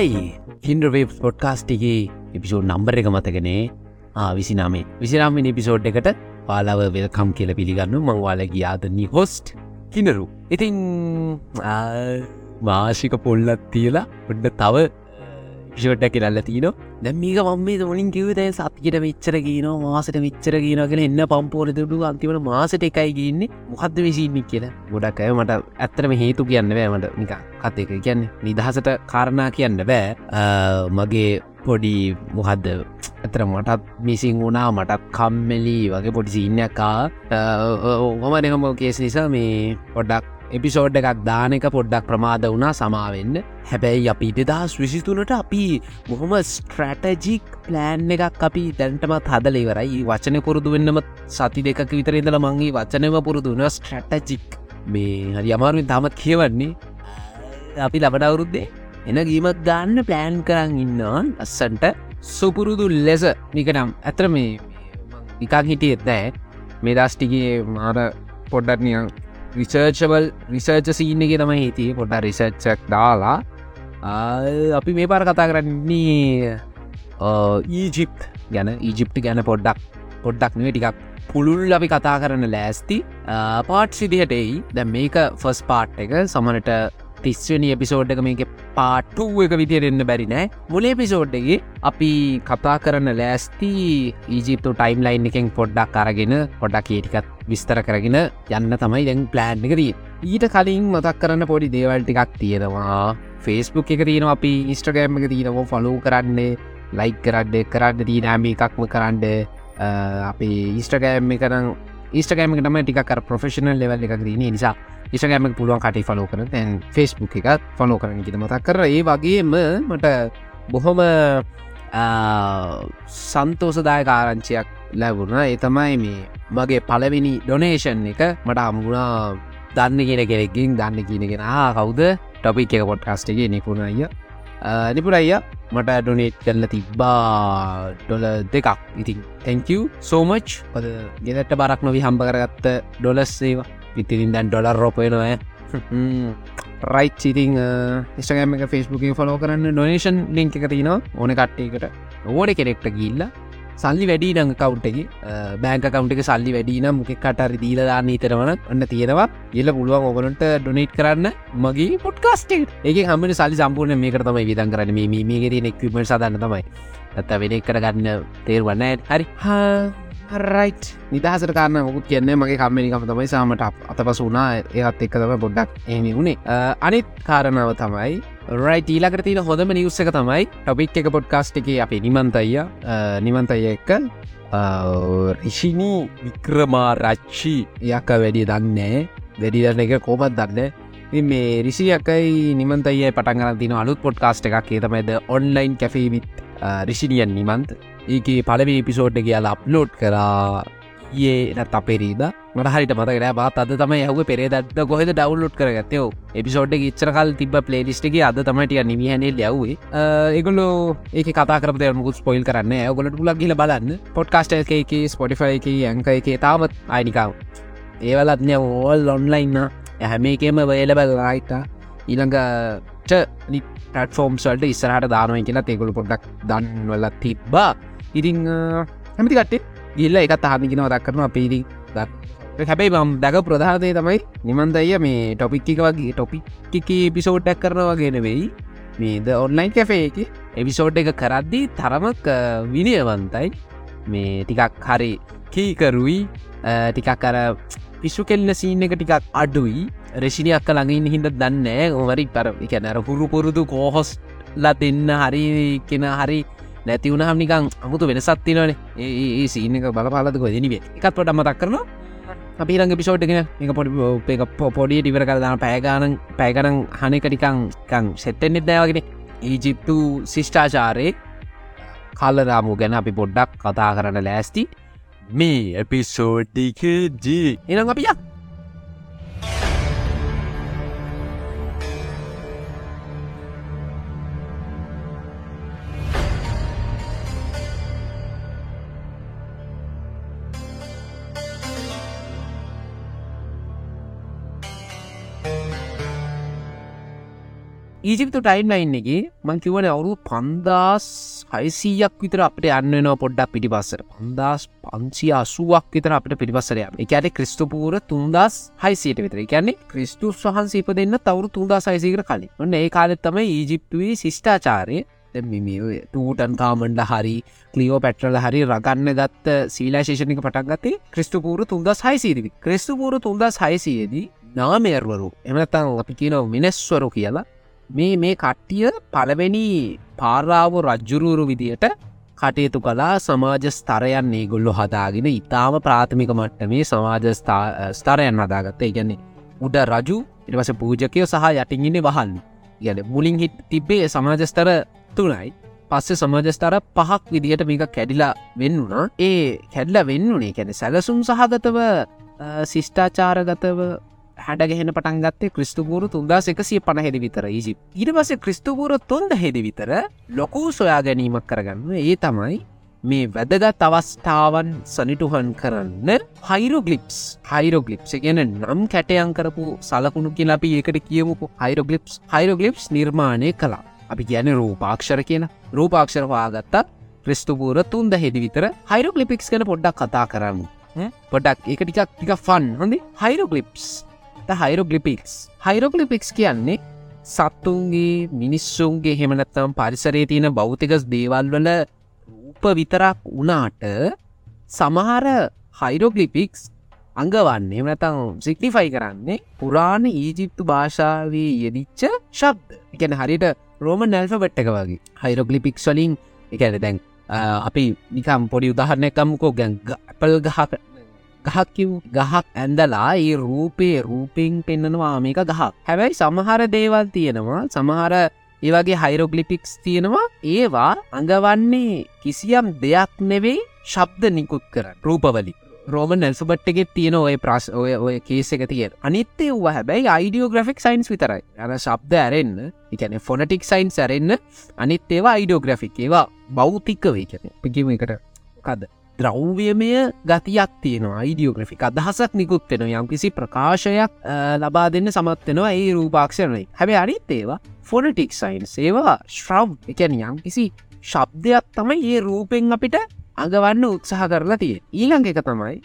හයි හින්ඩවේ පොඩ්කාස්ටිගේ episode number එක මතකනේ? විසිනාමේ. විසිනාමෙන් episode එකට පාලාව welcome කියල පිළිගන්න. මංවාල ගියාදන්නේ හොස්ට් කිනරු ඉතින් මාශික පොල්ලත් තියලා ඔඩ්ඩ තව පිෂෝට්ට කරල්ල තියන දැ මේක මම්මේ මුලින් කිවතය සතිකට විච්චර කියන මාසට විච්චර කියනගෙන එන්න පම්පෝර තුඩු අන්තිවන මාසට එකයි ගන්නේ මොහද විසින්නේ කියලා ගොඩක් අය මට ඇත්තරම හේතු කියන්න බෑමට නික කතක කියන්න නිදහසට කාරණා කියන්න බෑ මගේ පොඩි මොහද්ද ඇතර මටත් මිසින් වුණා මටත් කම්මෙලි වගේ පොඩි සින්නක්කා හොම දෙකම කේස් නිසා මේ පොඩක් එපිසෝඩ් එකක් දානක පොඩ්ඩක් ප්‍රමාද වුණා සමාවෙන්න. හැබැයි අපි දෙදස් විසිතුනට අපි බොහොම ස්ට්‍රටජික් ප්ලෑන් එකක් අපි දැන්ටමත් හදලෙවරයි වචන පුරුදු වෙන්නම සති දෙක විතරෙදල මංගේ වචනව පුරුදුන ස්ට්‍රටජික් මේ හරි අමාරුවෙන් තාමත් කියවන්නේ. අපි ලබඩවුරුද්දේ එන ගීමත් ගන්න ප්ලෑන් කරන්න ඉන්නවා. අස්සන්ට සුපුරුදු ලෙස. නිකනම් ඇතර මේ නිකක් හිටියෙත් නෑ මේ දස්ටිගේ මාර පොඩ්ඩක් නියන් රිසර්චබල් රිසර්ච සීන එක තම හිතිය පොඩ රිසර්ච්චක් දාලා. අපි මේ පාර කතා කරන්නේ ඊජිප් ගැන. ඊජිප්ට ගැන පොඩ්ඩක් පොඩ්ඩක් නේ ටිකක් පුළුල් අපි කතා කරන ලෑස්ති. පාට් සිදිහටෙයි දැ මේක ෆස් පාට් එක. සමනට තිස්වනි එපිසෝඩ් එක මේක පාට්ටුව එක විදිරෙන්න්න බැරි නෑ. මුලේ පිසෝඩ්ඩගේ අපි කතා කරන්න ලෑස්ති ඊජිප්තු ටයිම් ලයින් එකෙන් පොඩ්ඩක් අරගෙන පොඩක් ඒටිකත් විස්තර කරගෙන යන්න තමයි දැන් ප්ලෑන්් එකදී ඊට කලින් මතක් කරන්න පොඩි දේවල් ටිකක් තියෙනවා. ෆේස්බුක් එක තියෙන අපි ඉස්ට්‍රගෑම් එක තියෙනවා. ෆලෝ කරන්නේ ලයික් කරන්න කරන්න දී නෑම එකක්ම කරන්න. අපි ඉස්ට්‍රගෑම් කරන ඉස්ටගෑම තම ටිකක් ප්‍රෆෙෂනල් ලෙවල් එකක් දන නිසා. ඉස්ටගෑම පුළුවන් කටි ෆලෝ කරන තැන් ෆෙස්බුක් එකත් ෆලෝ කරන කිට මතක් කර. ඒ වගේම මට බොහොම සන්තෝසදාය කාරංචියක් ලැබුණ. ඒ තමයි මේ මගේ පලවෙනි ඩොනේෂන් එක. මට අමුණා දන්න කියෙන කෙනෙකින් දන්න කියනගෙන කවුද? ටොපික් එක පොට්කාස්ට එක නිපුණ අය නිපුර අය මට ඩොනේට් කරල තිබ්බා ඩොල දෙකක්. ඉතින් තැංකව සෝමච් පද ගෙදට බරක් නොවි හම්බ කරගත්ත ඩොලස් ඒවා. පිතිරින් දැන් ඩොලර් රෝපයනොය රයි් ඉතිං ස්ටගෑම එක ෆස්බුක ෆලෝ කරන්න ඩොනේෂන් ලිංක එක තිනවා ඕන කට්ටේකට ඕන කෙනෙක්ට ගිල්ල සල්ලි වැඩි ඩඟ කවුන්ටගේ බෑංක කවුන්ට එක සල්ලි වැඩින මොක කටරි දීලදාන්න ඉතරවන ඔන්න තියෙනවා. ගිල්ල පුළුවන් ඕගලන්ට ඩොනේට් කරන්න මගේ පොට්කාස්ට ඒක හම සල්ලි සම්පූර්ණ මේ කරතම විදන් කරන මේ මේගේ නෙක්වීම සදන්න තමයි. ඇත්ත වෙන කරගන්න තේරුවන්න හරි. හා රයි් නිදහසර කාරන මුකුත් කියන්නේ මගේ කම්මනිකම තමයි සාමට අතපස වුණා. ඒත් එක්ක තම පොඩ්ඩක් එමි වුණේ. අනිත් කාරණාව තමයි රයි ඊලකට තින හොඳම නිවස්සක තමයි ටොපික් එක පොඩ්කාස්ට් එක අපේ නිමන්තයිය නිමන්තය එක්ක රිෂිනී වික්‍රමා රච්චි යක්ක වැඩිය දන්නේ වැඩිදරන එක කෝමත් දන්න මේ රිසියකයි නිමන්තයි පටන්ගන තින අලුත් පොඩ්කාස්ට් එකක්. ඒතමයිද ඔන්ලයින් කැෆීවිත් රිසිනියන් නිමන්ත. ඒක පලවි පිසෝට් කියලා අප්ලෝඩ් කරා. ඒ නත් අපේරීද මට හරිට මතකට බත් අද තමයි හව පෙරේදත් ගොහෙද ඩවලෝඩ් කරගත්තයෝ එපිසෝඩ් ඉච්චරකල් තිබ පලේලිස්ටගේ අද තමයිටිය නිමිහනේ ලැවේ ඒගොලෝ ඒක කතාකරපත මුකුත් ස්පොයිල් කරන්න ගොලට පුලක් ගිල බලන්න. පොඩ්කාස්ට එක ස්පොටිෆයි එක ඇංක එක තාමත් අයිනිකාව ඒවලත්නය ඕල් ඔන්ලයින්න හැම එකම වේලබල් රයිට ඊළඟට පටෆෝම්ස්වල්ට ඉස්සරහට දානුව කියලා තෙකුළු පොඩ්ඩක් දන්වලත් තිබ්බා. ඉතිං හැමති කට්ටේ ගිල්ල එකත් හමිගෙන දක් කරන පිරි හැබැයි බම් දැක ප්‍රධාතය තමයි නිමන්දය මේ ටොපික්ක වගේ ටොපික් පිසෝට්ටක් කරනවා ගෙන වෙයි මේද ඔන්ලයින් කැෆේ එක එවිසෝඩ් එක කරද්දී තරමක් විනයවන්තයි. මේ ටිකක් හරි කීකරුයි. ටිකක් කර පිස්සු කෙල්ල සීන එක ටිකක් අඩුයි. රෙසිනියක් ළඟින් හිද දන්න ඕවරි පර එකැනර හුරු පුරුදු කෝහොස් ලා දෙන්න හරි කෙන හරි නැති වුණ හමිකං අමුතු වෙනසත් තිනවන ඒ සීනක බලපාලදක දෙනිවේ එකත් පොට අමතක් කරන අපි රංග පිසෝට්ගෙන එක පොඩි පොඩිය ටිවර කරදාන පෑගාන පැෑකරන් හනකටිකං සෙට්ටෙන්නෙත් දෑවගෙන ඊජිප්තු ශිෂ්ඨාචාරය කල්ලරාමු ගැන අපි පොඩ්ඩක් කතා කරන්න ලෑස්ති. මේ එපිසෝඩ්ටිකජී එනම් අපියක් ඊජිප්තු ටයිම් ලයින් එක මං කිවන අවුරු පන්දස් හයිසීයක් විතර අපට යන්නනවා පොඩ්ඩක් පිටි පස්සර පන්දස් පංචි අසුවක් විතර අපට පිටිපස්සරය එකයට ක්‍රිස්ටපූර තුන්දස් හයිසයට විතර. කියන්නේ ක්‍රිස්තුස් වහන්සේප දෙන්න තවරු තුන්දා සයිසීකර කලින්. ඔන්න ඒ කාලෙත් තම ඊජිප්තුවේ සිිෂ්ඨාචාරය ටූටන් කාමන්ඩ හරි කලියෝ පැට්‍රල හරි රගන්න ගත්ත සීලාශේෂණක පටක්ගත්තේ ක්‍රිස්ටපූර තුන්දස් හයිසීරිවි ක්‍රිස්තුපූර තුන්දස් හයිසයේදී නාමේර්වරු එමනතං අපි කියනව මිනෙස්වරු කියලා මේ මේ කට්ටිය පළවෙනි පාරාව රජ්ජුරුවරු විදියට කටයුතු කලා සමාජ ස්තරයන් ඒ ගොල්ලො හදාගෙන ඉතාම ප්‍රාථමික මට්ට මේ සමාජ ස්තරයන් හදාගත්ත. ගැන්නේ උඩ රජු ඉටවස පූජකයෝ සහ යටින්ගින්නේ වහන්න. ගැන මුලින් හිත් තිබ්බේ සමාජස්තර තුනයි. පස්සේ සමාජස්තර පහක් විදිහට මේක කැඩිලා වෙන්නුනා ඒ කැඩල වෙන්නුනේ කැනෙ සැලසුම් සහගතව ශිෂ්ඨාචාරගතව හැඩගහෙන පටන්ගත්තේ ක්‍රිස්තුපූරු තුන්දා එකසිය පණහෙද විතර ඊජි ඉට පසේ ක්‍රිස්තුපූර තොන්ද හෙද විතර ලොකූ සොයා ගැනීමක් කරගන්න ඒ තමයි මේ වැදගත් අවස්ථාවන් සනිටුහන් කරන්න හයිරෝගලිප්ස්. හයිරෝගලිප්ස් ගැන නම් කැටයන් කරපු සලකුණු කියලා අපි ඒකට කියමුකු. හයිරෝගලිප්ස්. හයිරෝගලිප්ස් නිර්මාණය කලා අපි ගැන රූපාක්ෂර කියන රූපාක්ෂරවාගත්තා ක්‍රිස්තුපූර තුන්ද හෙදි විතර හයිරෝගලිපික්ස් කන පොඩ්ඩක් කතා කරන්න. පොඩක් එක ටිකක් ටික ෆන් හොඳ. හයිරෝගලිප්ස්. හයිරෝගලිපික්ස්. හයිරෝගලිපික්ස් කියන්නේ සත්තුන්ගේ මිනිස්සුන්ගේ හෙමනත්තම් පරිසරේ තියෙන බෞතිකස් දේවල්වල රූප විතරක් වනාට සමහර හයිරෝගලිපික්ස් අංගවන්න එමනතං සික්නිෆයි කරන්නේ පුරාණ ඊජිප්තු භාෂාවේ යෙදිච්ච ශබ්ද. එකැන හරිට රෝම නැල්ෆ බට්ටක වගේ හයිරෝගලිපික්ස් වලින් එකැන දැන් අපි නිකම් පොඩි උදාහරණයකම්කෝ ගැන් අපල් ගහක ගහක්කිව් ගහක් ඇන්දලා ඒ රූපේ රූපෙන් පෙන්න්නනවා මේක ගහක්. හැබැයි සමහර දේවල් තියෙනවා සමහර ඒවගේ හයිරෝගලිපික්ස් තියෙනවා ඒවා අඟවන්නේ කිසියම් දෙයක් නෙවෙයි ශබ්ද නිකුත් කර රූපවලි රෝම නැල්සුබට්ටගෙ තියෙන ඔය ප්‍රස් ඔය ඔය කේස එක තියෙන. අනිත්තේ වූ හැබැයි අයිඩියෝග්‍රෆික් සයින්ස් විතරයි. යන ශබ්ද ඇරෙන්න්න එකන ෆොනටික් සයින්ස් ඇරෙන්න්න අනිත් ඒවා අයිඩියෝග්‍රෆික් ඒවා බෞතික්ක වේ කියන පිකිම එකට කද. ද්‍රව්‍යමය ගතියක් තියෙනවා. අයිඩියෝග්‍රෆික් අදහසක් නිකුත්වෙන යම් කිසි ප්‍රකාශයක් ලබා දෙන්න සමත්වෙනවා ඒ රූපාක්ෂණයි හැබැ අනිත් ඒවා ෆොනටික් සයින් සේවා ශ්‍රව් එකැන යම් කිසි ශබ්දයක් තමයි ඒ රූපෙන් අපිට අගවන්න උත්සාහ කරලා තිය ඊළඟ එක තමයි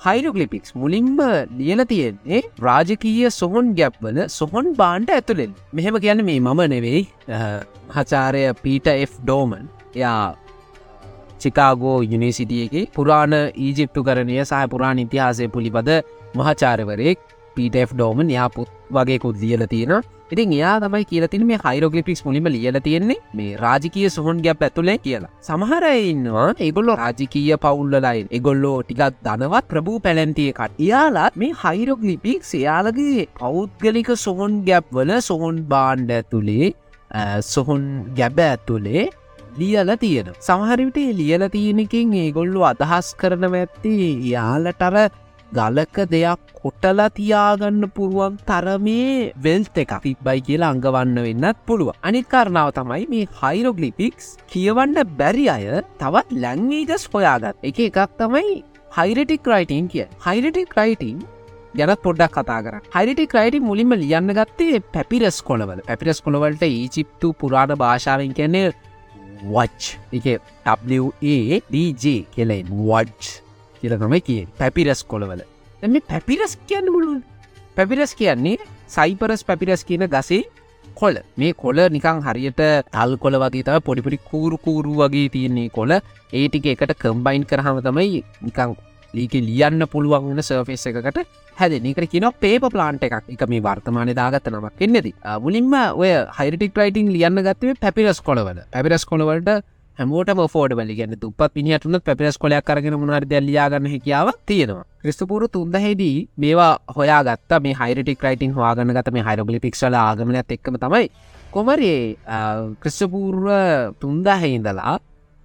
හයිරෝගලිපික්ස් මුලින්ම ලියල තියෙන්නේ රාජකීය සොහොන් ගැප්වල සොහොන් බාන්ඩ ඇතුළෙන්. මෙහෙම කියන්න මේ මම නෙවෙයි හචාරය පීට F. ඩෝමන් යා චිකාගෝ යුනිසිටියගේ පුරාණ ඊජිප්තු කරණය සහ පුරාණ ඉතිහාසය පුලිබද මහචාරවරයෙක් පීටF ඩෝමන් යාපුත් වගේකුත් ලියල තියෙන ඉතින් එයා තමයි කියලතින මේ හයිරෝගලිපික්ස් මුලිම ලියල තියෙන්නේ මේ රාජකය සුහන් ගැප් ඇතුලේ කියලා. සමහරඉන්නවා ඒගොල්ලො රාජකීය පවුල්ලලයින් එගොල්ලෝ ටිකක් දනවත් ප්‍රභූ පැලැන්තියකට එයාලාත් මේ හයිරෝගලිපික් එයාලගේ පෞද්ගලික සොහොන් ගැප් වල සොහොන් බාන්්ඩ ඇතුළේ සොහොන් ගැබ ඇතුළේ ලියල තියෙන. සමහරිවිට ලියල තියෙනකින් ඒගොල්ලු අදහස් කරනව ඇත්ති යාලටර ගලක දෙයක් කොටලා තියාගන්න පුරුවන් තරමේ වෙල්ත එක තිබ්බයි කියලා අංගවන්න වෙන්නත් පුළුව අනිත් කාරණාව තමයි මේ හයිරෝගලිපික්ස් කියවන්න බැරි අය තවත් ලැංවීජස් හොයාගත්. එක එකක් තමයි හයිරටික් රයිටන් කිය. හයිරටික් රයිටන් ගැනත් පොඩ්ඩක් කතා කර හරිටි ක්‍රයිටි මුලින්ම ලියන්න ගත්තේ පැපිරස් කොළවල. පැපිරස් කොළවලට ඊචිප්තු පුරාණ භාෂාවෙන් කියන්නේ වච් එක WADJ කෙලෙන් වඩ් කියලතමයි කිය පැපිරස් කොළවල. එම පැපිරස් කියන්න මුළු පැපිරස් කියන්නේ සයිපරස් පැපිරස් කියන ගසේ කොල මේ කොල නිකං හරියට තල් කොල වගේ තව පොඩිපොඩි කූරු කූරු වගේ තියන්නේ කොල ඒටික එකට කම්බයින් කරහම තමයි නිකං ලීක ලියන්න පුළුවන් වන සර්ෆෙස් එකකට හැදනිකට කියන පේප ප්ලාන්ට එකක්. එක මේ වර්තමාන දාගත්ත නමක් එන්නද. මුලින්ම ඔය හයිටික් රයිටිං ලියන්න ගත්තේ පැපිරස් කොළවල පැපිරස් කොළවලට හැමෝට ෆෝඩ බලි ගැන තුපත් පිනිහටුන පැපිරස් කොලයක් කරගෙන මුණර දැල්ලියාගන්න හැකියාව තියෙනවා. ක්‍රිස්තුපුරු තුන්දහෙදී මේවා හොයා ගත්ත මේ හයිටික් රයිටිං හවාගන්න ගත මේ හයිරගලි පික්සල ආගමනත් එක්කම තමයි. කොමරේ ක්‍රිස්ටපූර්ව තුන්දාහෙඉඳලා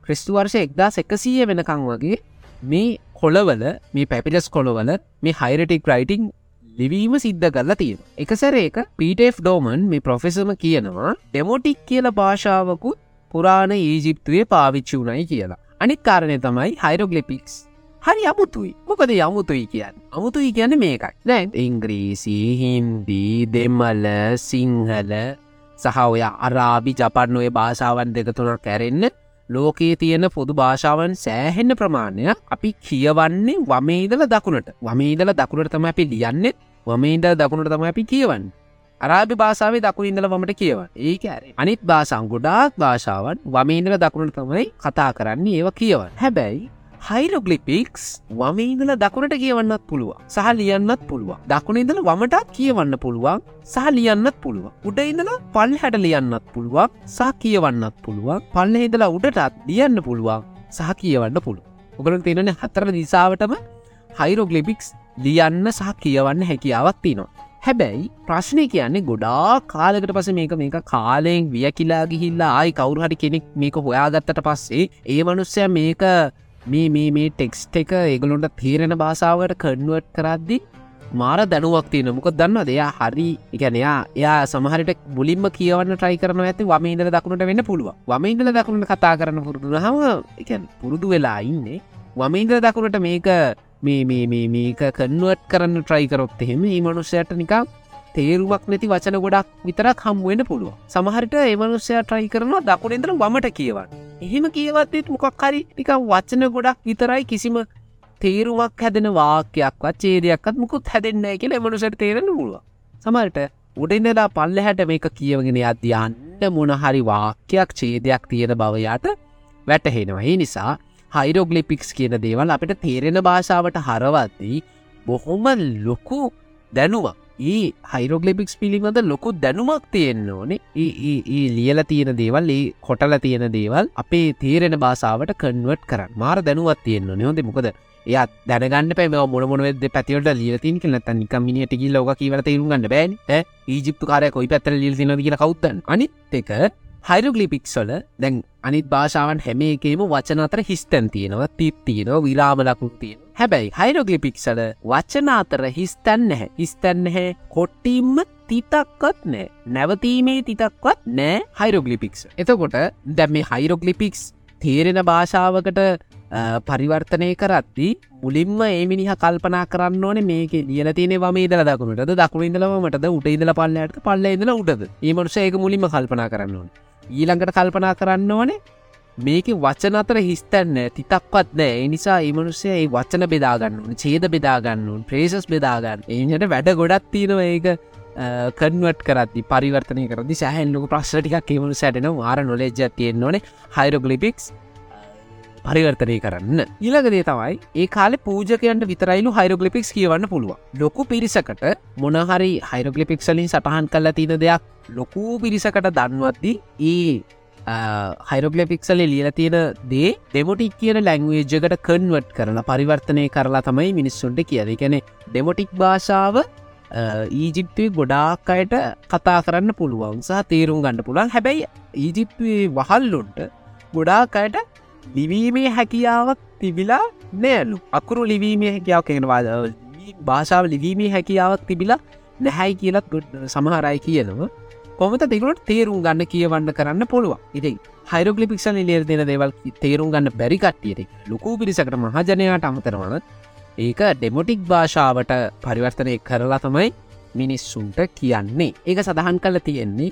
ක්‍රිස්තුවර්ෂ එක්දා එකසීය වෙනකං වගේ මේ කොළවල මේ පැපිලස් කොළවල මේ හයිරටික් රයිටිං ලිවීම සිද්ධ කරලා තියෙන එකසැරේක පීටF ඩෝමන් මේ ප්‍රොෆෙසම කියනවා ඩෙමෝටික් කියල භාෂාවකුත් පුරාණ ඊජිප්තුවේ පාවිච්චි වුණයි කියලා. අනිත් කාරණය තමයි හයිරෝගලිපික්ස් හරි අමුතුයි. මොකද යමුතුයි කියන්න? අමුතුයි කියන්න මේකයි. දැන් ඉංග්‍රීසි හින්දී දෙමල සිංහල සහ ඔය අරාබි ජපන් ඔය භාෂාවන් දෙක තුනක් කැරෙන්න ලෝකයේ තියෙන පොදු භාෂාවන් සෑහෙන්න ප්‍රමාණය අපි කියවන්නේ වමේදල දකුණට. වමේදල දකුණට තම අපි ලියන්නෙත් වමේදල් දකුණට තම අපි කියවන්න. අරාභි භාසාාවේ දකුණඉදල වමට කියව ඒක ඇර අනිත් භාසං ගොඩාක් භාෂාවන් වමේදල දකුණට තමයි කතා කරන්නේ ඒව කියවන් හැබැයි හයිරොගලිපික්ස් වමීදල දකුණට කියවන්නත් පුළුව සහ ලියන්නත් පුළුව දකුණඉදල වමටත් කියවන්න පුළුවන්. සහ ලියන්නත් පුළුව උඩ ඉඳලා පල් හැට ලියන්නත් පුළුවන්. සහ කියවන්නත් පුළුවන්. පල්ල ඉදලා උඩටත් ලියන්න පුළුවන්. සහ කියවන්න පුළුව ඔගලන් තියෙනන හතර දිසාාවටම හයිරෝගලිපික්ස් ලියන්න සහ කියවන්න හැකියාවක් තිනවා හැබැයි ප්‍රශ්නය කියන්නේ ගොඩා කාලකට පස මේක මේක කාලයෙන් විය කියලා ගිහිල්ලා ආයි කවුරුහරි කෙනෙක් මේක හොයාගත්තට පස්සේ ඒ මනුස්සය මේක මේ මේ මේ ටෙක්ස්ට එක ඒගලොන්ට තේරෙන භාසාාවට කඩුවට් කරද්දි මාර දැනුවක් තියෙන මොක දන්න දෙයා හරි එකනයා එයා සමහරට මුලින්ම කියවන්න ට්‍රයි කරන ඇති වමේන්දල දකුණට වෙන්න පුළුව වමේන්දල දකුණට කතා කරන්න පුරුදුන හම එක පුරුදු වෙලා ඉන්නේ. වමේන්දල දකුණට මේක මේ මේ මේ මේක කන්නුවට් කරන්න ට්‍රයි කරොත් එහෙම ඒ මනුස්සයට නිකා තේරුවක් නැති වචන ගොඩක් විතරක් හම්ුවෙන පුළුව සමහරිට ඒමනුස්සයා ට්‍රයි කරනවා දකුණෙන්දර වමට කියවන්න. එහෙම කියවත්තෙත් මොකක් හරි නික වචන ගොඩක් විතරයි කිසිම තේරුමක් හැදෙන වාක්‍යයක්වත් චේදයක්ත් මුකුත් හැදෙන්න කියල මනුසට තේරෙන මුළුව සමට උඩින්දලා පල්ල හැට මේක කියවගෙන අධ්‍යයන්ට මොනහරි වාක්‍යයක් චේදයක් තියෙන බවයාට වැටහෙනවා. ඒ නිසා හයිරෝගලිපික්ස් කියන දේවල් අපිට තේරෙන භාෂාවට හරවත්දී බොහොම ලොකු දැනුවක් ඒ හයිරෝගලිපික්ස් පිළිබඳ ලොකු දැනුමක් තියෙන්න්න ඕනේ. ඒ ලියල තියෙන දේවල් ඒ කොටල තියෙන දේවල් අපේ තේරෙන බාසාාවට කන්වට කරන්න. මාර දැනුවත් තියෙන්න්න නොහොද මොකද එයත් දැනගන්න පැම මොනමොනවෙද පැතිවට ලියතින් කල තනික මිනිට ගි ලෝක කියවට තේරුගන්න බෑන් ඒජිප්තු කාරය කොයි පැත්තර ලිල්සින කියලා කවත්තන් අනිත් එක හයිරෝගලිපික්ස්වල දැන් අනිත් භාෂාවන් හැම එකේම වචන අතර හිස්තැන් තියෙනවා තිත් තියෙනවා විරාමලකුත් තියෙන හැබැයි හයිරෝගලිපික්සල වචන අතර හිස්තැන් නැහැ. හිස්තැන් නැහැ කොට්ටිම්ම තිතක්වත් නෑ නැවතීමේ තිතක්වත් නෑ හයිරෝගලිපික්ස් එතකොට දැම් මේ හයිරෝගලිපික්ස් තේරෙන භාෂාවකට පරිවර්තනය කරත්ති මුලින්ම ඒමිනිහ කල්පනා කරන්න ඕන මේක ලියල තින වමේදල දකුණට දකුණ ඉදලවමටද උට ඉදල පල්ලට පල්ල ඉදල උටද ඒමනුසයක මුලින්ම කල්පනා කරන්න ඕන. ඊළඟට කල්පනා කරන්න ඕනේ මේක වචන අතර හිස්තැන්න තිතක්වත් නෑ. එනිසා ඒමනුස්සේ ඒ වචන බෙදාගන්න චේද බෙදාගන්නුන් ප්‍රේසස් බෙදාගන්න එයට වැඩ ගොඩත් තියෙනව ඒක කන්වට කරදදි පරිවර්තනය කරදි සෑහන්ලක ප්‍රශ්ටිකක් ඒමනු සැටන වාර නොලෙජ්ජ තියෙන්න්න ඕනේ. හයිරෝගලිපික්ස් පරිවර්තනය කරන්න. ඉලගදේ තමයි ඒ කාල පූජකයන්ට විතරයිලු හයිරෝගලිපික්ස් කියවන්න පුළුව ලොකු පිරිසකට මොනහරි හයිරෝගලිපික්සලින් සටහන් කල්ල තියෙන දෙයක් ලොකූ පිරිසකට දන්වත්දී ඒ හයිරෝගලපික්සල ලියල තියෙන දේ දෙමොටික් කියන ලැංවේජ්ජකට කන්වට් කරන පරිවර්තනය කරලා තමයි මිනිස්සුන්ට කියද කැනෙ ඩෙමොටික් භාෂාව ඊජිප්තුවේ ගොඩාක් අයට කතා කරන්න පුළුවන් සහ තේරුම් ගන්න පුළුවන් හැබැයි ඊජිප්තුවේ වහල්ලුන්ට ගොඩාක් අයට ලිවීමේ හැකියාවක් තිබිලා නෑලු අකුරු ලිවීමේ හැකියාව කෙනවාද භාෂාව ලිවීමේ හැකියාවක් තිබිලා නැහැයි කියලත් සමහරයි කියනවා කොමත දෙකුලට තේරුම් ගන්න කියවන්න කරන්න පුළුව ඉති හයිරෝගලිපික්ෂන් ලේර් දෙන දේවල් තේරුම් ගන්න බැරිකට්ටියට ලොකූ පිරිසකට මහජනයාට අමතරවන ඒක ඩෙමොටික් භාෂාවට පරිවර්තනය කරලා තමයි මිනිස්සුන්ට කියන්නේ. ඒක සඳහන් කල තියෙන්නේ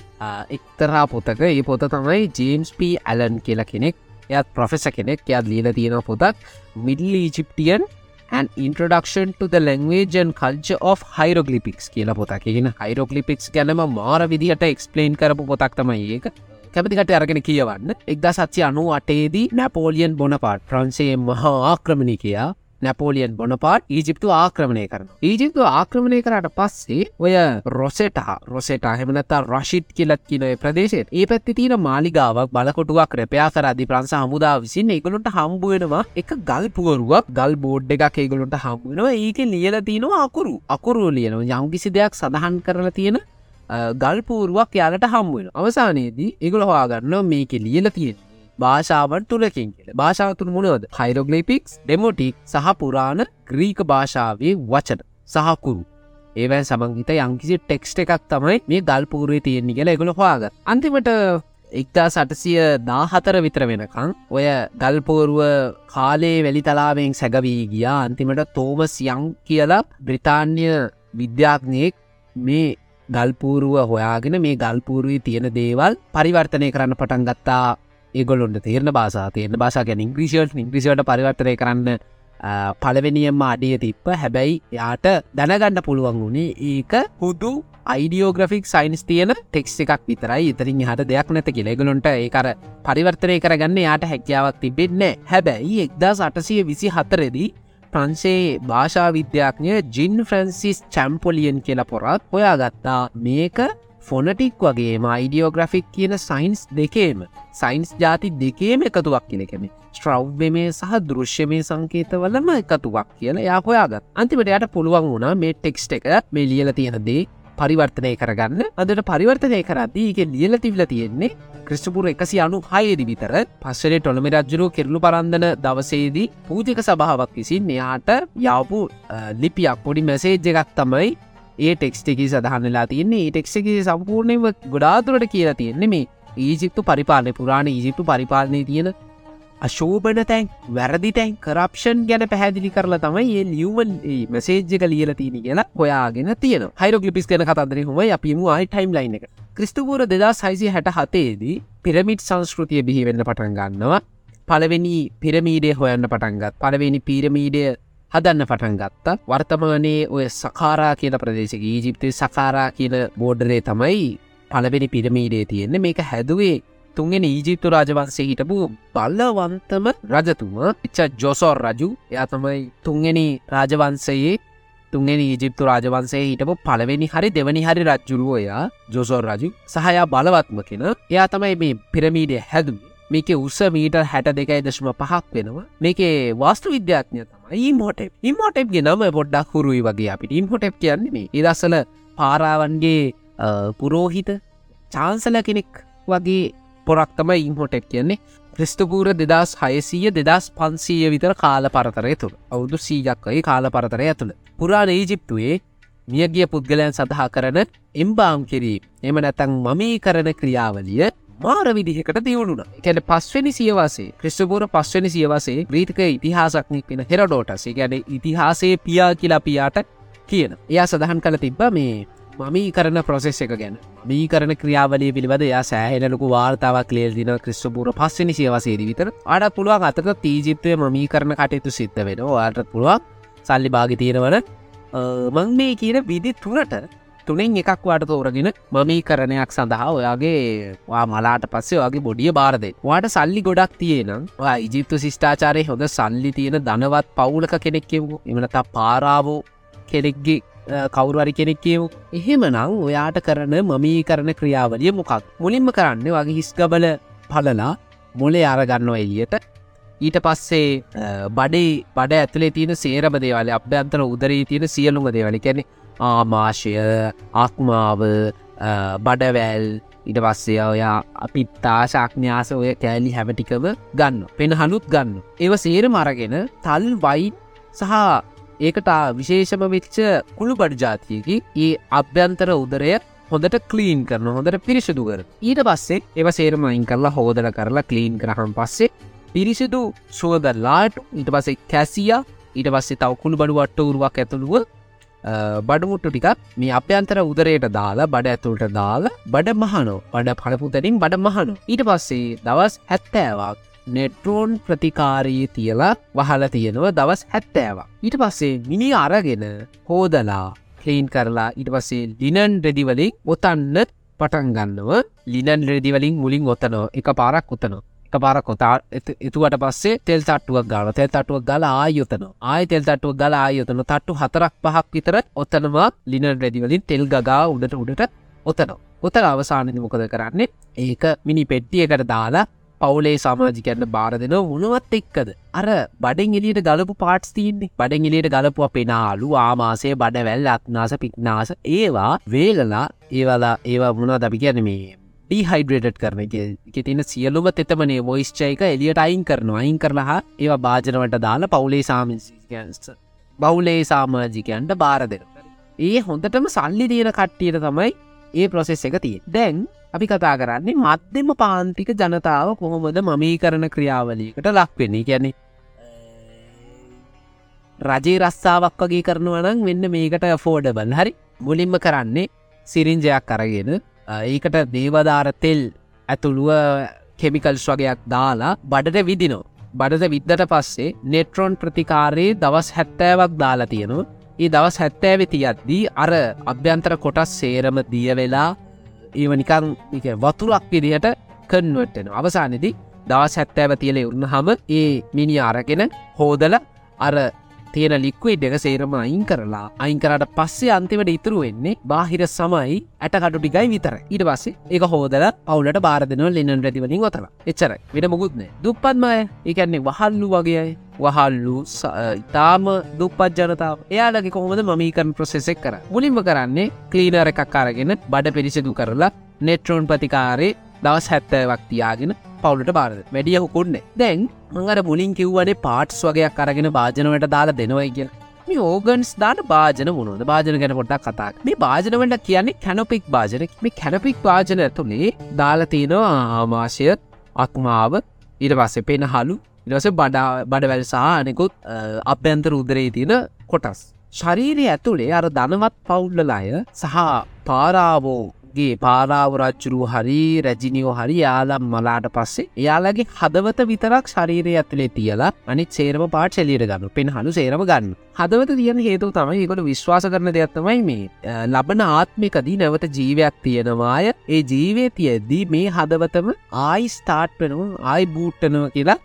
එක්තරා පොතක. ඒ පොත තමයි ජේම්ස් ප ඇලන් කියලා කෙනෙක් එයත් ප්‍රොෆෙස කෙනෙක්. එයත් ලියල තියෙන පොතක්. Middle Egyptian and introduction to the language and culture of hieroglyphics කියලා පොතක්. කියන හයිරෝගලිපික්ස් ගැනම මාර විදිහට එක්ස්පලේන් කරපු පොතක් තමයි ඒක. කැමතිකට අරගෙන කියවන්න. එක්දා සත්‍ය අනු අටේදී නැපෝලියන් බොනපාට ප්‍රන්සේ මහා ආක්‍රමණි කියා නැපෝලියන් බොනපාට ඊජිප්තු ආක්‍රමණය කරන ඊජිප්තු ආක්‍රමණය කරට පස්සේ ඔය රොසෙට රොසෙට හෙමනතා රශිට් කියලත් කියන ප්‍රදේශයට ඒ පැත්ති තින මාලිගාවක් බලකොටුවක් රැපයා කරදි ප්‍රංස හමුදා විසින් ඒගලුන්ට හම්බුවෙනවා එක ගල්පුවරුවක් ගල් බෝඩ් එකක් ඒගලුන්ට හම්බුවෙනවා ඒක ලියල තියෙනවා අකුරු. අකුරු ලියනවා. යම්කිසි දෙයක් සඳහන් කරලා තියෙන ගල්පූරුවක් යාලට හම්බුවෙන අවසානයේදී ඒගොල හවාගන්න මේක ලියල තියෙන භාෂාවන් තුළකින් කියල. භාෂාවතුන් මුණෝද හයිරෝගලිපික්ස් ඩෙමෝටික් සහ පුරාණ ග්‍රීක භාෂාවේ වචන සහකුරු ඒවැ සමංගිත යංකිසි ටෙක්ස්ට එකක් තමයි මේ ගල්පූරේ තියෙන්නේ කියලා එගොල හවාග අන්තිමට එක්තා සටසිය දාහතර විතර වෙනකං ඔය ගල්පෝරුව කාලේ වැලි තලාවෙන් සැගවී ගියා. අන්තිමට තෝමස් යං කියලා බ්‍රිතාන්‍ය විද්‍යාඥයෙක් මේ ගල්පූරුව හොයාගෙන මේ ගල්පූරුවී තියෙන දේවල් පරිවර්තනය කරන්න පටන් ගත්තා. ඒගොලොන්ට තේරන බාසා තේරන බාසා ගැන ඉංග්‍රීසිවට ඉංග්‍රිසිවට පරිවර්තනය කරන්න පලවෙනියම්ම අඩිය තිප්ප හැබැයි යාට දැනගන්න පුළුවන් වුණේ ඒක හුදු අයිඩියෝග්‍රෆික් සයින්ස් තියන ටෙක්ස් එකක් විතරයි. ඉතරින් හට දෙයක් නැත කියලෙගලොන්ට ඒකර පරිවර්තරය කරගන්න යාට හැකියාවක් තිබෙන්නේ හැබැයි එක්දා සටසය විසි හතරෙදී ප්‍රන්සේ භාෂා විද්‍යාඥය ජින් ෆ්‍රන්සිස් චැම්පොලියන් කියල පොරත් හොයාගත්තා. මේක ෆොනටික් වගේ මයිඩියෝග්‍රෆික් කියන සයින්ස් දෙකේම සයින්ස් ජාති දෙකේම එකතුවක් කියලකෙම ස්ට්‍රව්ව මේ. සහ දෘශ්‍යමය සංකේතවලම එකතුවක් කියලා යා හොයාගත් අන්තිමට යට පුළුවන් වුණා මේ ටෙක්ස්ට එක මේ ලියල තියෙනදේ පරිවර්තනය කරගන්න. අදට පරිවර්තනය කරදී එක ලියල තිවිල තියෙන්නේ ක්‍රිස්ටපුර එකසි අනු හයදි විතර පස්සරේ ටොළමි රජ්ජුරු කෙරලු පරන්දන දවසේදී පූජක සභාවක් විසින් එයාට යවපු ලිපියක් පොඩි මැසේජ් එකක් තමයි ඒ ටෙක්ස්ටකි සඳහන්නලා තියන්නේ ඒ ටෙක්සකි සම්පූර්ණයම ගොඩාතුරට කියලා තියෙන්නේ මේ ඊජිප්තු පරිපාලය පුරාණ ඊජිප්තු පරිපාලනය තියෙන අශෝභන තැන් වැරදි තැන් කරප්ෂන් ගැන පැහැදිලි කරලා තමයි ඒ ලියවන් මසේජ්ක ලියල තියනි කියලා හොයාගෙන තියෙන හයිරෝ ලිපිස් කන කතන්දර හොම අපිම අයි ටයිම් ලයින් එක. ක්‍රිස්තුපුර දෙදා සයිසි හැට හතේදී පිරමිට් සංස්කෘතිය බිහිවෙන්න පටන් ගන්නවා. පළවෙනි පිරමීඩේ හොයන්න පටන්ගත් පළවෙනි පිරමීඩය හදන්න පටන් ගත්තා. වර්තමානයේ ඔය සකාරා කියල ප්‍රදේශක ඊජිප්තේ සකාරා කියල බෝඩරේ තමයි පලවෙනි පිරමීඩේ තියෙන්නේ. මේක හැදුවේ තුන්ගෙන ඊජිප්තු රාජවන්සේ හිටපු බල්ලවන්තම රජතුම එච්ච ජොසෝර් රජු. එයා තමයි තුන්ගෙන රාජවන්සයේ තුන්ගෙන ඊජිප්තු රාජවන්සේ හිටපු පළවෙනි හරි දෙවනි හරි රජ්ජුරුවයා ජොසෝර් රජු. සහයා බලවත්ම කෙන. එයා තමයි මේ පිරමීඩය හැදුවේ. මේක උස මීට හැට දෙකයි දශම පහක් වෙනවා. මේකේ වාස්තු විද්‍යාඥය තමයි ඉම්හොට ඉම්හොටෙප්ගේ නම පොඩ්ඩක් හුරුයි වගේ අපිට. ඉම්හොටෙප් කියන්නේ මේ. ඉදස්සල පාරාවන්ගේ පුරෝහිත චාන්සල කෙනෙක් වගේ පොරක් තම ඉම්හොටෙක් කියන්නේ. ක්‍රිස්තපූර දෙදස් හයසීය දෙදස් පන්සීය විතර කාල පරතරය තුළ. අවුදු සීජක්කයි කාල පරතරය ඇතුළ. පුරාණ ඊජිප්තුවේ මියගිය පුද්ගලයන් සඳහා කරන එම්බාම් කිරීම. එම නැතැන් මමී කරන ක්‍රියාවලිය මාර විදිහකට දියුණුන කැන පස්වනි සියවාසේ ක්‍රිස්ටපූර පස්වනි සියවසේ ග්‍රීතක ඉතිහාසක්නක් වෙන හෙරඩෝටසේ. ගැන ඉතිහාසේ පියා කියලා පියාට කියන. එයා සඳහන් කළ තිබ්බ මේ මමී කරන ප්‍රොසෙස් එක ගැන. මී කරන ක්‍රියාවලේ පිළිබඳ යා සෑහෙනලකු වාර්තාවක් ලේල් දින ක්‍රිස්ටපූර පස්සනි සියවසේද විතර. අඩ පුළුවන් අතක තීජිප්තය මී කරන කටයුතු සිද්ධ වෙන වාට පුළුවන් සල්ලි භාගි තියෙනවන මං මේ කියන විදි තුනට තුනෙන් එකක් වාට තෝරගෙන මමී කරණයක් සඳහා ඔයාගේ වා මලාට පස්සේ වගේ බොඩිය බාරදේ වාට සල්ලි ගොඩක් තියෙනම් ඉජිප්තු ශිෂ්ඨාචාරය හොඳ සල්ලි තියෙන ධනවත් පවුලක කෙනෙක්කෙවු එමනතා පාරාවෝ කෙනෙක්ගේ කවුරුවරි කෙනෙක් කියවු එහෙම නං ඔයාට කරන මමී කරන ක්‍රියාවලිය මොකක්? මුලින්ම කරන්න වගේ හිස්ගබල පලලා මොලේ අරගන්න එලියට ඊට පස්සේ බඩේ බඩ ඇතුලේ තියෙන සේරම දේවල අභ්‍යන්තර උදරී තියෙන සියලුම දේවලි. කැනෙ ආමාශය ආක්මාව බඩවැල් ඉට පස්සේ ඔයා අපිත්තා ශක්ඥාස ඔය කෑලි හැමටිකව ගන්න පෙන හනුත් ගන්න ඒව සේර මරගෙන තල් වයි සහ ඒකට විශේෂම වෙච්ච කුළු බඩ ජාතියකි ඒ අභ්‍යන්තර උදරය හොඳට කලීන් කරන හොඳට පිරිසිදු කර ඊට පස්සේ ඒව සේරමයින් කරලා හෝදල කරලා කලීන් කරහම් පස්සේ පිරිසිදු සුවදල්ලාට ඊට පසේ කැසිය ඊට පස්සේ තව කුළු බඩුවට උරුවක් ඇතුළුව බඩමුට්ටු ටිකක් මේ අප්‍යන්තර උදරයට දාලා බඩ ඇතුළට දාලා බඩ මහනෝ. බඩ පලපුතරින් බඩ මහනු. ඊට පස්සේ දවස් හැත්තෑවක්. නෙට්‍රෝන් ප්‍රතිකාරී තියලා වහල තියෙනවා දවස් හැත්තෑවක්. ඊට පස්සේ මිනි අරගෙන හෝදලා කලීන් කරලා ඊට පස්සේ ලිනන් රෙදිවලින් ඔතන්න පටන්ගන්නව ලිනන් රෙදිවලින් මුලින් ඔත්තනෝ එක පාරක් උත්තනවා පාර කොතා එතුවට පස්සේ තෙල් තට්ටුවක් ගාල. තෙල් තටුවක් ගල ආයුතන ආය තෙල් තටුවක් ගල ආයුතන තට්ටු හතරක් පහක් විතර ඔත්තනවා ලින රැදිවලින් තෙල් ගා උඩට උඩට ඔතන ඔතර අවසානති මොකද කරන්නේ? ඒක මිනි පෙට්ටියකට දාලා පවුලේ සමාජිකන්න බාර දෙන උනුවත් එක්කද? අර බඩෙන් එලියට ගලපු පාටස් තියන්නේ. බඩෙන් එලියට ගලපුව පෙනාලු ආමාසේ බඩවැල් අත්නාස පික්නාස ඒවා වේලලා ඒවලා ඒවා මුණ දපි කියන මේ ඩිහයිඩ්‍රේට් කරන එක. තින සියලුම තෙතමනේ මොයිස්්චයක එලියට අයින් කරනවා. අයින් කරලහා ඒවා භාජනවට දාලා පවුලේ සාමින්ස් බෞලේ සාමාජිකයන්ට බාර දෙන ඒ හොඳටම සල්ලි තියෙන කට්ටියට තමයි ඒ ප්‍රොසෙස් එක තිය දැන් අපි කතා කරන්නේ මධ්‍යම පාන්තික ජනතාව කොහොමද මමී කරන ක්‍රියාවලියකට ලක්වෙන්නේ කියන්නේ රජේ රස්සාාවක් වගේ කරනවනම් වෙන්න මේකට ෆෝඩබල් හරි? මුලින්ම කරන්නේ සිරිංජයක් අරගෙන ඒකට දේවධාරතෙල් ඇතුළුව කෙමිකල්ස් වගේයක් දාලා බඩට විදිනෝ බඩද විද්දට පස්සේ නෙට්‍රෝන් ප්‍රතිකාරයේ දවස් හැත්තෑවක් දාලා තියෙනවා. ඒ දවස් හැත්තෑවෙ තියද්දී අර අභ්‍යන්තර කොටස් සේරම දිය වෙලා ඒව නිකං වතුරක් විදිහට කන්වටෙන අවසානදි දවස් හැත්තෑව තියලෙ උන්න හම ඒ මිනි අරගෙන හෝදල අර තියෙන ලික්විඩ් එක සේරම අයින් කරලා අයින්කරට පස්සේ අන්තිවට ඉතුරු වෙන්නේ බාහිර සමයි ඇටකටු ටිකයි විතර ඉට පස්සේ එක හෝදල පවුලට බාරදන ලෙනන් රැතිවලින් ගොතල එච්චර විට මුකුත්නේ දුප්පත්මය එකන්නේ වහල්ලු වගේ වහල්ලු ඉතාම දුපත් ජනතාව. එයාලගේ කොහොමද මමීකරන් ප්‍රසෙසෙක් කර මුලින්ම කරන්නේ කලීනර එකක් අරගෙන බඩ පිරිසිදු කරලා නෙට්‍රෝන් ප්‍රතිකාරේ දවස් හැත්තවක් තියාගෙන පවුලට බාරද? වැඩිය හුකුන්නේ දැන් මඟට මුලින් කිව්වනේ පාට්ස් වගේයක් අරගෙන භාජනවට දාලා දෙනවයි කිය මේ ඕගන්ස් දාට භාජන මුණුද භාජන ගැන පොට්ටක් කතා මේ භාජනවට කියන්නේ කැනොපික් භාජන. මේ කැනපික් භාජන ඇතුළේ දාලතිනවා ආමාශය අක්මාව ඉට පස්සේ පෙන හලු ඉරස බඩා බඩවැල් සහ අනෙකුත් අභ්‍යන්තර උදරේ තියෙන කොටස්. ශරීරය ඇතුළේ අර ධනවත් පවුල්ලලාය සහ පාරාවෝ ගේ පාරාව රච්චුරු හරි රැජිනියෝ හරි යාලම් මලාට පස්සේ එයාලගේ හදවත විතරක් ශරීරය ඇතුලේ තියලා අනිත් සේරම පාට සෙලියට ගන්න පෙන් හලු සේරම ගන්න හදවත තියන හේතු තමයි ඒකොට විශ්වාස කරන දෙයක්ත්තමයි මේ ලබන ආත්මිකදී නැවත ජීවයක් තියෙනවාය. ඒ ජීවය තියද්දී මේ හදවතම ආයි ස්ටාර්ට් වෙනව ආයි බූට්ටනව කියලා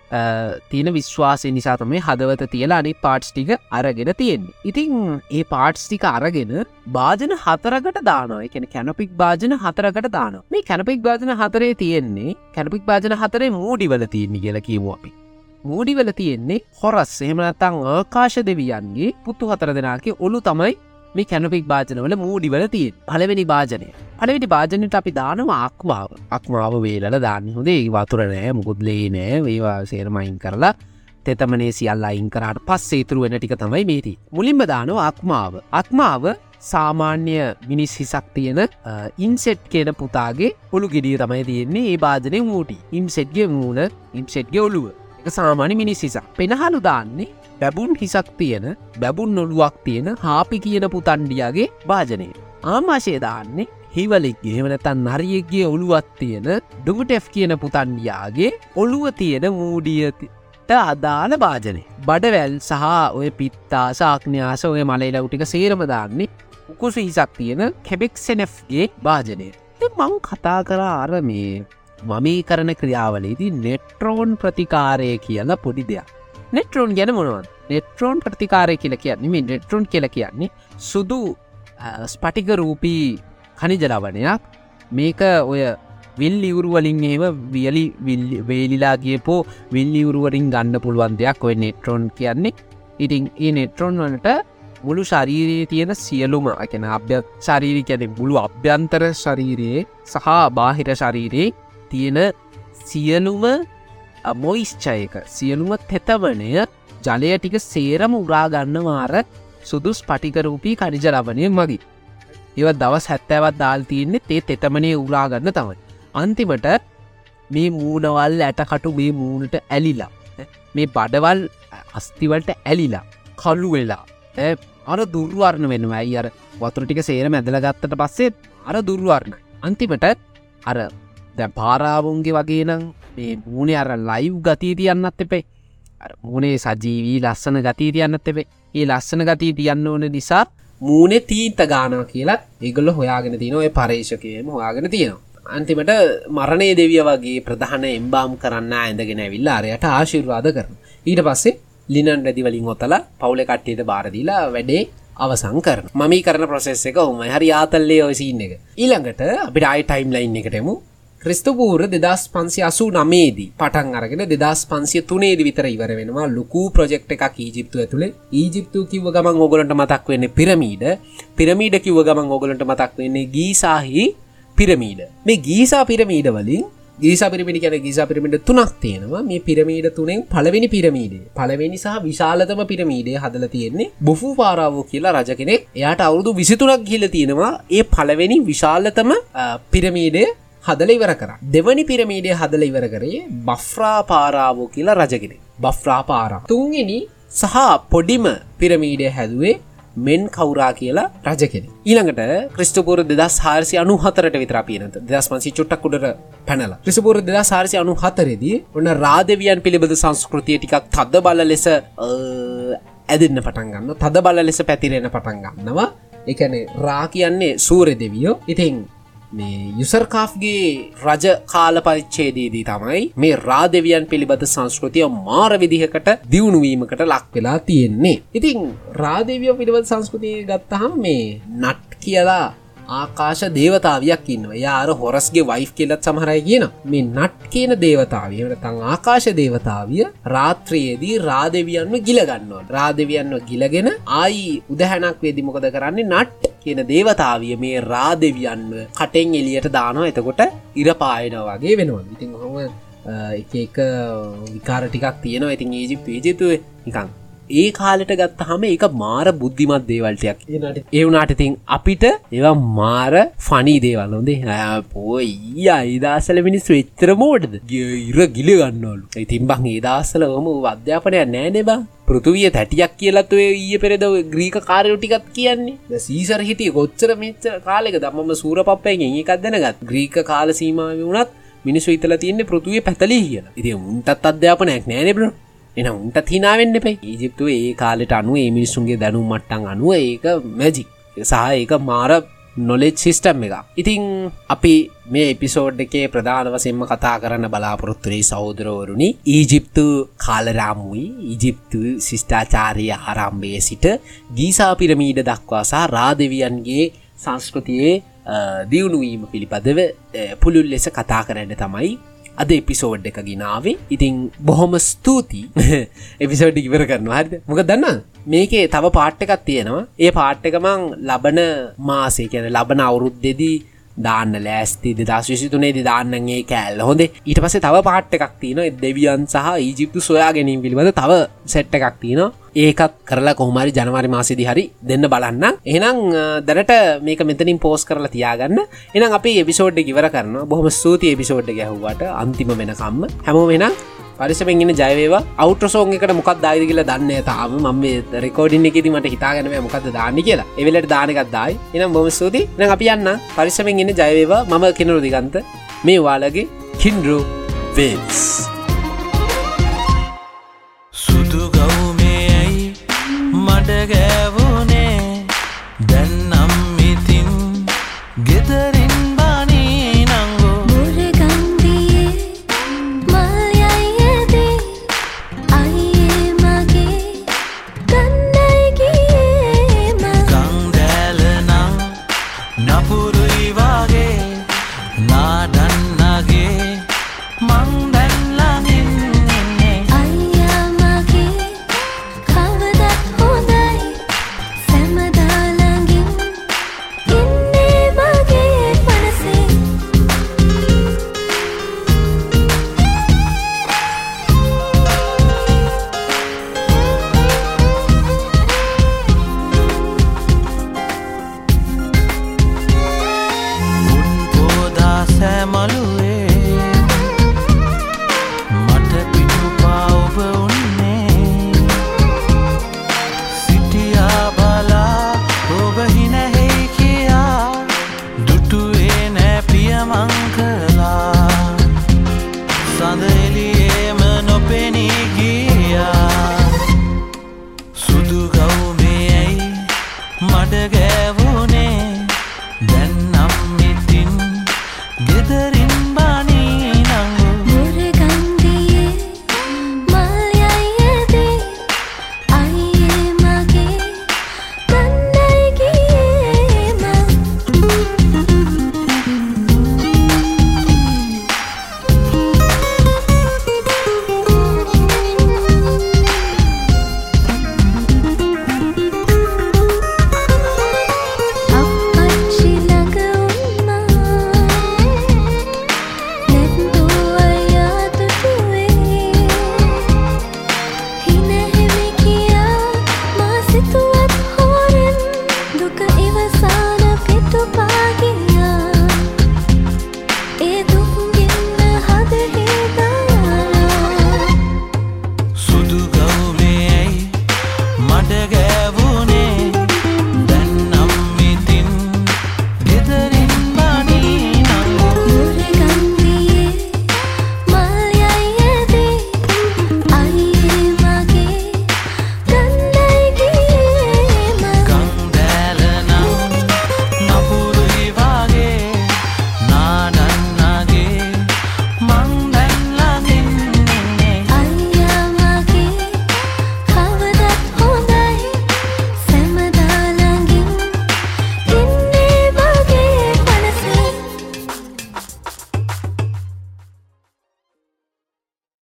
තියෙන විශ්වාසය නිසා තමයි හදවත තියලා අනි පාට්ස් ටික අරගෙන තියෙන්නේ. ඉතින් ඒ පාට්ස් ටික අරගෙන භාජන හතරකට දානවා. එකන කැනපික් භාජන හතරකට දාන මේ කැනපික් භාජන හතරේ තියෙන්නේ කැනපික් භාජන හතරේ මූඩිවල තියන්නේ කියලා කිව්ව අපි. මූඩිවල තියෙන්නේ හොරස්. එහෙමනතං ආකාශ දෙවියන්ගේ පුත්තු හතර දෙනාගේ ඔලු තමයි මේ කැනපික් භාජනවල මූඩිවල තියෙන් පලවෙනි භාජනය. පලවිටි භාජනයට අපි දානවා අක්මාව අක්මාව වේලල දාන්න හොදේ වතුරනෑ මුකුද්ලේ නෑ ඒවා සේරමයින් කරලා තෙතමනේ සියල්ලා අයින් කරට පස්සේ ඉතුරු වෙන ටික තමයි මේති මුලින්ම දානව අක්මාව අක්මාව සාමාන්‍ය මිනිස් හිසක් තියෙන ඉන්සෙට් කියන පුතාගේ ඔළු ගෙඩිය තමයි තියෙන්නේ. ඒ භාජනය මූටි. ඉම්සෙට්ගේ මූුණ ඉම්සෙට්ගේ ඔළුව සාමාන්‍ය මිනිස් හිසක් පෙනහලු දාන්නේ බැබුන් හිසක් තියෙන බැබුන් නොළුවක් තියෙන හාපි කියන පුතන්ඩියගේ භාජනය. ආමාශය දාන්නේ හිවලෙක්ගේ හෙමනතන් නරියෙක්ගේ ඔළුවත් තියෙන ඩුගටෙෆ් කියන පුතන්ඩියාගේ ඔළුව තියෙන මූඩියති අදාළ භාජනය. බඩවැල් සහ ඔය පිත්තා සාක්ඥාස ඔය මලයිල උටික සේරම දාන්නේ උකුස හිසක් තියෙන කෙබෙක්සෙනෆ්ගේ භාජනය. මං කතා කරා අර මේ මමී කරන ක්‍රියාවලේදී නෙට්‍රෝන් ප්‍රතිකාරය කියලා පොඩි දෙයක්. නෙට්‍රෝන් ගැන මොනවන් නෙට්‍රෝන් ප්‍රතිකාරය කියල කියන්නේ මේ නෙට්‍රෝන් කියල කියන්නේ සුදු ස්පටික රූපී කනිජලවනයක් මේක ඔය විල් ඉවරුවලින් ඒව වියලි වේලිලා කියපෝ විල් ඉවරුවරින් ගන්න පුළුවන් දෙයක් ඔය නෙට්‍රෝන් කියන්නේ. ඉතින් ඒ නෙට්‍රෝන් වනට මුළු ශරීරයේ තියෙන සියලුම එකන අභ්‍ය ශරීරි කැනෙ මුළු අභ්‍යන්තර ශරීරයේ සහ බාහිර ශරීරයේ තියෙන සියලුම මොයිස්්චයක සියලුම තෙතවනය ජලය ටික සේරම උරාගන්න මාර සුදුස් පටිකරූපී කනිජලවනය මගි ඒව දවස් හැත්තෑවත් දාල් තියන්නේ තේ තෙතමනය උරාගන්න තමයි. අන්තිමට මේ මූනවල් ඇටකටු මේ මූුණට ඇලිලා මේ බඩවල් අස්තිවලට ඇලිලා කල්ලු වෙලා අර දුර්වාරණ වෙනවා. ඇයි අර වතුර ටික සේර මැදල ගත්තට පස්සේ අර දුර්වාරණ. අන්තිමට අර දැ පාරාවුන්ගේ වගේ නම් මේ මූුණේ අර ලයිව් ගතී තියන්නත් එපේ. මූුණේ සජීවී ලස්සන ගතී තියන්නත් එපේ. ඒ ලස්සන ගතී තියන්න ඕන නිසා මූුණේ තීත ගානා කියලා ඒගොල්ල හොයාගෙන තින ඔය පරේෂකයම හොයාගෙන තියෙනවා අන්තිමට මරණය දෙවිය වගේ ප්‍රධාන එම්බාම් කරන්න ඇඳගෙන ඇවිල්ල අරයට ආශිර්වාද කරන ඊට පස්සේ ලිනන් රැදිවලින් ඔොතල පවුල කට්ටේට බාරදිලා වැඩේ අවසං කරන මමි කරන ප්‍රසෙස් එක හොම හරි ආතල්ලේ ඔසින්න එක. ඊළඟට අපිට අයි ටයිම් ලයින් එකටමු ක්‍රිස්තුපූර දෙදස් පන්සි අසු නමේදී පටන් අරගෙන දෙදස් පන්සිය තුනේදි විතර ඉවර වෙනවා. ලොකු ප්‍රජෙක්් එකක් ඊජිප්තුව ඇතුළේ ඊජිප්තු කිව ගමන් ඕගලන්ට මතක් වෙන්න පිරමීඩ. පිරමීඩ කිව ගමන් ඕගලන්ට මතක් වෙන්නේ ගීසාහි පිරමීඩ. මේ ගීසා පිරමීඩ වලින් ගීසා පිරිමිඩි කියන ගීසා පිරිමිඩ තුනක් තියෙනවා. මේ පිරමීඩ තුනෙන් පළවෙනි පිරමීඩේ පළවෙනි සහ විශාලතම පිරමීඩේ හදල තියෙන්නේ බොෆු පාරාවෝ කියලා රජ කෙනෙක්. එයාට අවුරුදු විසිතුනක් කියල තියෙනවා. ඒ පළවෙනි විශාලතම පිරමීඩේ හදල ඉවර කර. දෙවනි පිරමීඩිය හදල ඉවර කරේ බෆ්‍රා පාරාවෝ කියලා රජගෙන බෆ්‍රා පාරා. තුන්ගෙන සහ පොඩිම පිරමීඩය හැදුවේ මෙන් කවුරා කියලා රජ කෙන ඊළඟට ක්‍රිස්ටපුර දෙදස් හාරසි අනු හතරට විතර පියනත දස් මන්සි චුට්ටක් උඩර පැනල. ක්‍රිස්පුර දෙදා සාරසි අනු හතරේදී ඔන්න රාදවියන් පිළිබඳ සංස්කෘතිය ටිකක් තද බල ලෙස ඇදන්න පටන්ගන්න තද බල ලෙස පැතිරෙන පටන්ගන්නවා එකන රා කියන්නේ සූරෙ දෙවියෝ. ඉතින් මේ යුසර්කාෆ්ගේ රජ කාල පරිච්චේදේදී තමයි මේ රාදවියන් පිළිබඳ සංස්කෘතිය මාර විදිහකට දියුණුවීමකට ලක් වෙලා තියෙන්නේ. ඉතින් රාදවියෝ පිළිබඳ සංස්කෘතිය ගත්තහම් මේ නට් කියලා ආකාශ දේවතාවයක් ඉන්න යාර හොරස්ගේ වයිෆ් කෙලත් සමහරයි කියන මේ නට් කියන දේවතාවීමට තං ආකාශ දේවතාවිය රාත්‍රයේදී රාදවියන්ව ගිලගන්නවා රාදවියන්ව ගිලගෙන ආයි උදහැනක් වේදි මොකද කරන්නේ? නට් කියන දේවතාවිය මේ රාදවියන්ව කටෙන් එලියට දානවා. එතකොට ඉරපායන වගේ වෙනවා. ඉතින් හොම එක එක විකාර ටිකක් තියෙනවා. ඉතින් ඒජි පේජතුව නිකං ඒ කාලෙට ගත්ත හම එක මාර බුද්ධිමත් දේවල්ටයක් ඒ වුනාට ඉතින් අපිට ඒවා මාර ෆනී දේවල්. හොඳේ. පෝයි අයිදසල මිනිස් වෙච්චර මෝඩද? ඉර ගිල ගන්නවලු. ඉතින් බං ඒදස්සල හොම අධ්‍යාපනයක් නෑනෙ බා. පෘතුවිය තැටියක් කියලත්වේ ඊය පෙරද ග්‍රීක කාරයෝ ටිකත් කියන්නේ. සීසර හිටිය ගොච්චර මෙච්ච කාලෙක දම්ම සූර පප්පයෙන් එකක් දැනගත්. ග්‍රීක කාල සීමාව වුණත් මිනිස් ඉතල තියන්නේ පෘතුවේ පැතලී කියලා. ඉති උන්ටත් අධ්‍යාපනයක් නෑනෙබර එන උන්ට තිනාවෙන්න එපේ ඒජිප්තුව ඒ කාලෙට අනුව ඒ මිනිස්සුන්ගේ දැනුම් මට්ටන් අනුව ඒක මැජික් සහ ඒක මාර නොලෙජ් සිිස්ටම් එක ඉතිං අපි මේ එපිසෝඩ් එකේ ප්‍රධාන වසෙන්ම කතා කරන්න බලාපොරොත්තුරේ සෞදරවරුණි ඊජිප්තු කාලරාමුයි. ඊජිප්තු ශිෂ්ඨාචාරය ආරම්භය සිට ගීසා පිරමීඩ දක්වාසා රාදවියන්ගේ සංස්කෘතියේ දියුණුවීම පිළිබඳව පුළුල් ලෙස කතා කරන්න තමයි අද එපිසෝඩ් එක ගෙනාවේ ඉතිං බොහොම ස්තුතියි. එපිසෝඩ් ඉවර කරනවා. හරිද? මොක දන්න මේකේ තව පාට්ට එකක් තියෙනවා. ඒ පාට්ට එකමං ලබන මාසේ කියන ලබන අවුරුද්දෙදී දාන්න ලෑස්ති දෙදස් විසිතුනේද දාන්නගේ කෑල්ල. හොඳේ ඊට පසේ තව පාට්ට එකක් තියන දෙවියන් සහ ඊජිප්තු සොයා ගැනීම පිළිබඳ තව සෙට්ට එකක් තියනවා. ඒකත් කරලා කොහමරි ජනවාරි මාසිදි හරි දෙන්න බලන්න එනම් දැනට මේක මෙතනින් පෝස් කරලා තියාගන්න. එනම් අපි එපිසෝඩ් ඉවර කරන බොහම ස්තුති එපිසෝඩ් ගැහුවට අන්තිම වෙනකම්ම. හැමෝ වෙනම් පරිසමෙන්ගෙන ජයවේවා අවට්‍රසෝන් එකට මොකක් දායිද කියලා දන්න තාම ම රෙකෝඩින් එකෙද මට හිතාගනව මොකද දාන්න කියලා. එවෙලට දානකත් දායි. එනම් බොම ස්තුති න අපි යන්න. පරිසමෙන්ගෙන ජයවේවා මම කෙනරු දිගන්ත. මේ වාලගේ කින්ඩරු වේස් සුදු ගෞමේ ඇයි මඩගෑවුනේ